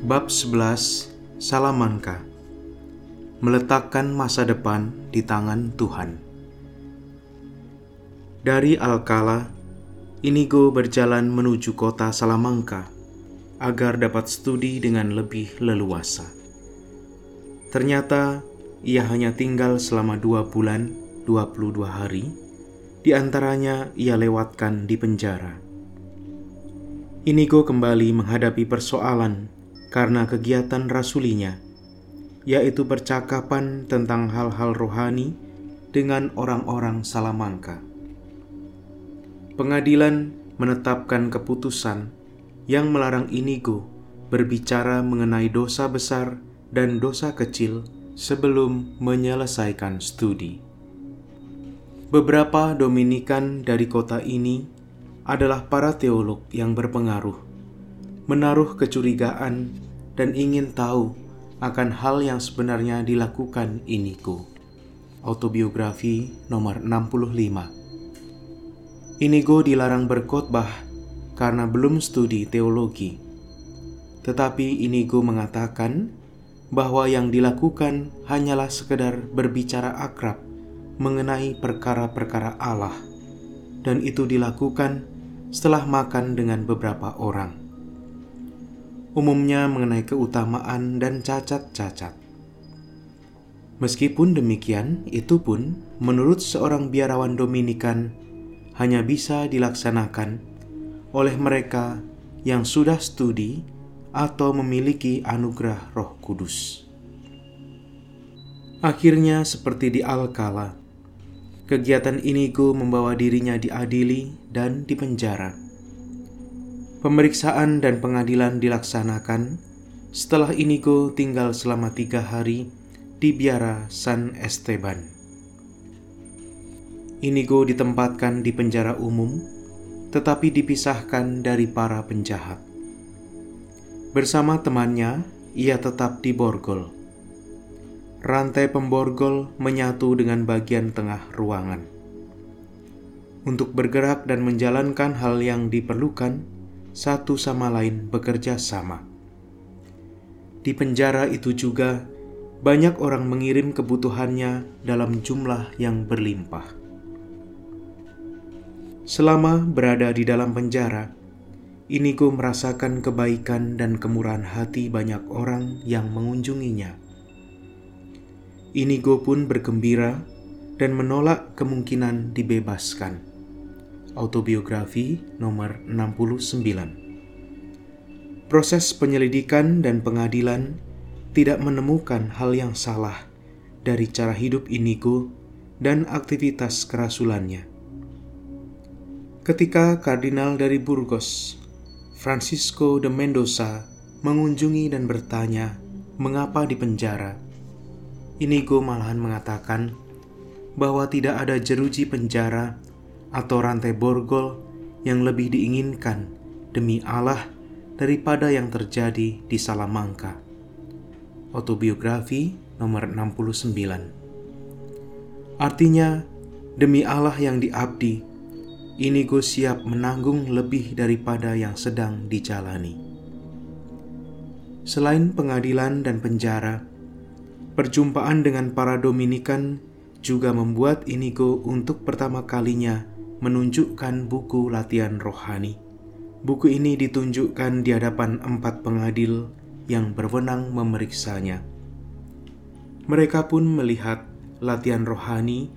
Bab 11 Salamanka Meletakkan masa depan di tangan Tuhan Dari Alcala, Inigo berjalan menuju kota Salamanca agar dapat studi dengan lebih leluasa. Ternyata ia hanya tinggal selama dua bulan 22 hari, di antaranya ia lewatkan di penjara. Inigo kembali menghadapi persoalan karena kegiatan rasulinya, yaitu percakapan tentang hal-hal rohani dengan orang-orang Salamangka. Pengadilan menetapkan keputusan yang melarang Inigo berbicara mengenai dosa besar dan dosa kecil sebelum menyelesaikan studi. Beberapa Dominikan dari kota ini adalah para teolog yang berpengaruh, menaruh kecurigaan dan ingin tahu akan hal yang sebenarnya dilakukan Inigo. Autobiografi nomor 65 Inigo dilarang berkhotbah karena belum studi teologi. Tetapi Inigo mengatakan bahwa yang dilakukan hanyalah sekedar berbicara akrab mengenai perkara-perkara Allah dan itu dilakukan setelah makan dengan beberapa orang. Umumnya mengenai keutamaan dan cacat-cacat. Meskipun demikian, itu pun menurut seorang biarawan Dominikan hanya bisa dilaksanakan oleh mereka yang sudah studi atau memiliki anugerah Roh Kudus. Akhirnya, seperti di Alkala, Kegiatan Inigo membawa dirinya diadili dan dipenjara. Pemeriksaan dan pengadilan dilaksanakan setelah Inigo tinggal selama tiga hari di biara San Esteban. Inigo ditempatkan di penjara umum, tetapi dipisahkan dari para penjahat. Bersama temannya, ia tetap di Borgol rantai pemborgol menyatu dengan bagian tengah ruangan. Untuk bergerak dan menjalankan hal yang diperlukan, satu sama lain bekerja sama. Di penjara itu juga, banyak orang mengirim kebutuhannya dalam jumlah yang berlimpah. Selama berada di dalam penjara, Inigo merasakan kebaikan dan kemurahan hati banyak orang yang mengunjunginya Inigo pun bergembira dan menolak kemungkinan dibebaskan. Autobiografi nomor 69 Proses penyelidikan dan pengadilan tidak menemukan hal yang salah dari cara hidup Inigo dan aktivitas kerasulannya. Ketika kardinal dari Burgos, Francisco de Mendoza, mengunjungi dan bertanya mengapa di penjara, Inigo malahan mengatakan bahwa tidak ada jeruji penjara atau rantai borgol yang lebih diinginkan demi Allah daripada yang terjadi di Salamanca. Autobiografi nomor 69 Artinya, demi Allah yang diabdi, Inigo siap menanggung lebih daripada yang sedang dijalani. Selain pengadilan dan penjara, Perjumpaan dengan para Dominikan juga membuat Inigo untuk pertama kalinya menunjukkan buku latihan rohani. Buku ini ditunjukkan di hadapan empat pengadil yang berwenang memeriksanya. Mereka pun melihat latihan rohani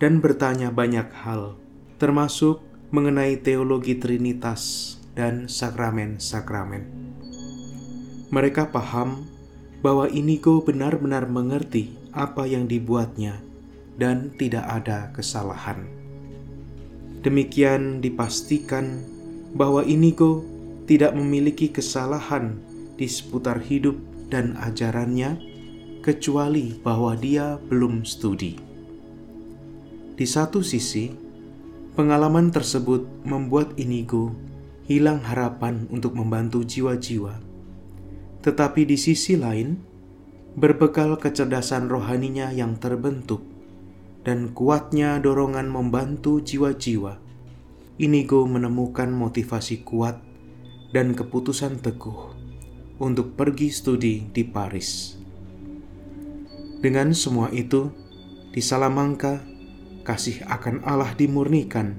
dan bertanya banyak hal, termasuk mengenai teologi Trinitas dan sakramen-sakramen. Mereka paham bahwa Inigo benar-benar mengerti apa yang dibuatnya dan tidak ada kesalahan. Demikian dipastikan bahwa Inigo tidak memiliki kesalahan di seputar hidup dan ajarannya, kecuali bahwa dia belum studi. Di satu sisi, pengalaman tersebut membuat Inigo hilang harapan untuk membantu jiwa-jiwa tetapi di sisi lain, berbekal kecerdasan rohaninya yang terbentuk dan kuatnya dorongan membantu jiwa-jiwa, Inigo menemukan motivasi kuat dan keputusan teguh untuk pergi studi di Paris. Dengan semua itu, di Salamanca, kasih akan Allah dimurnikan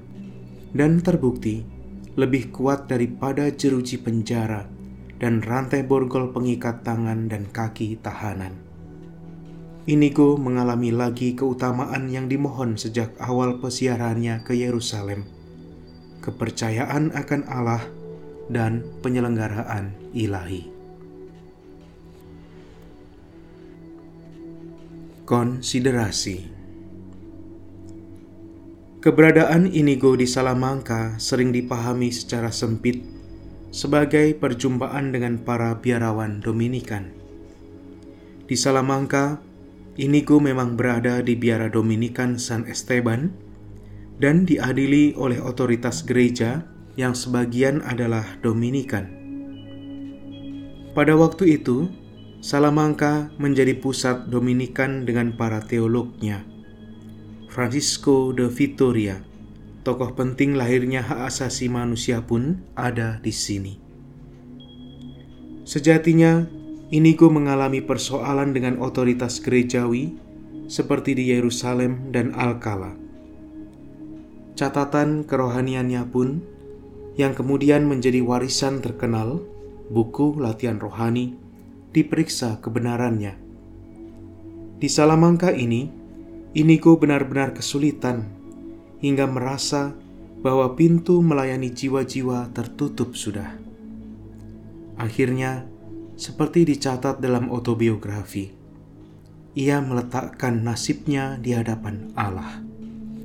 dan terbukti lebih kuat daripada jeruji penjara dan rantai borgol pengikat tangan dan kaki tahanan. Inigo mengalami lagi keutamaan yang dimohon sejak awal pesiarannya ke Yerusalem. Kepercayaan akan Allah dan penyelenggaraan ilahi. Konsiderasi Keberadaan Inigo di Salamanca sering dipahami secara sempit sebagai perjumpaan dengan para biarawan Dominikan. Di Salamanca, Inigo memang berada di biara Dominikan San Esteban dan diadili oleh otoritas gereja yang sebagian adalah Dominikan. Pada waktu itu, Salamanca menjadi pusat Dominikan dengan para teolognya. Francisco de Vitoria, tokoh penting lahirnya hak asasi manusia pun ada di sini. Sejatinya, Inigo mengalami persoalan dengan otoritas gerejawi seperti di Yerusalem dan Alcala. Catatan kerohaniannya pun yang kemudian menjadi warisan terkenal, buku latihan rohani, diperiksa kebenarannya. Di Salamanca ini, Inigo benar-benar kesulitan hingga merasa bahwa pintu melayani jiwa-jiwa tertutup sudah. Akhirnya, seperti dicatat dalam autobiografi, ia meletakkan nasibnya di hadapan Allah.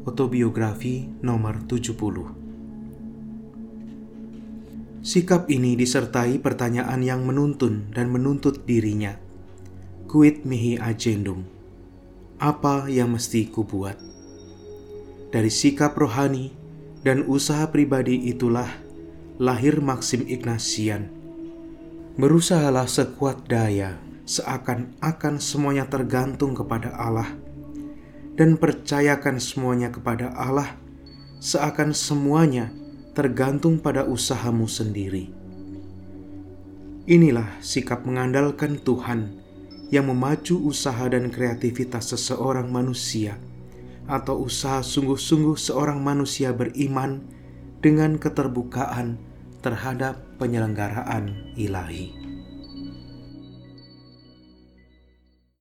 Autobiografi nomor 70. Sikap ini disertai pertanyaan yang menuntun dan menuntut dirinya. Quid mihi agendum? Apa yang mesti kubuat? Dari sikap rohani dan usaha pribadi itulah lahir Maksim Ignatian. Berusahalah sekuat daya, seakan-akan semuanya tergantung kepada Allah, dan percayakan semuanya kepada Allah, seakan semuanya tergantung pada usahamu sendiri. Inilah sikap mengandalkan Tuhan yang memacu usaha dan kreativitas seseorang manusia, atau usaha sungguh-sungguh seorang manusia beriman dengan keterbukaan terhadap penyelenggaraan ilahi.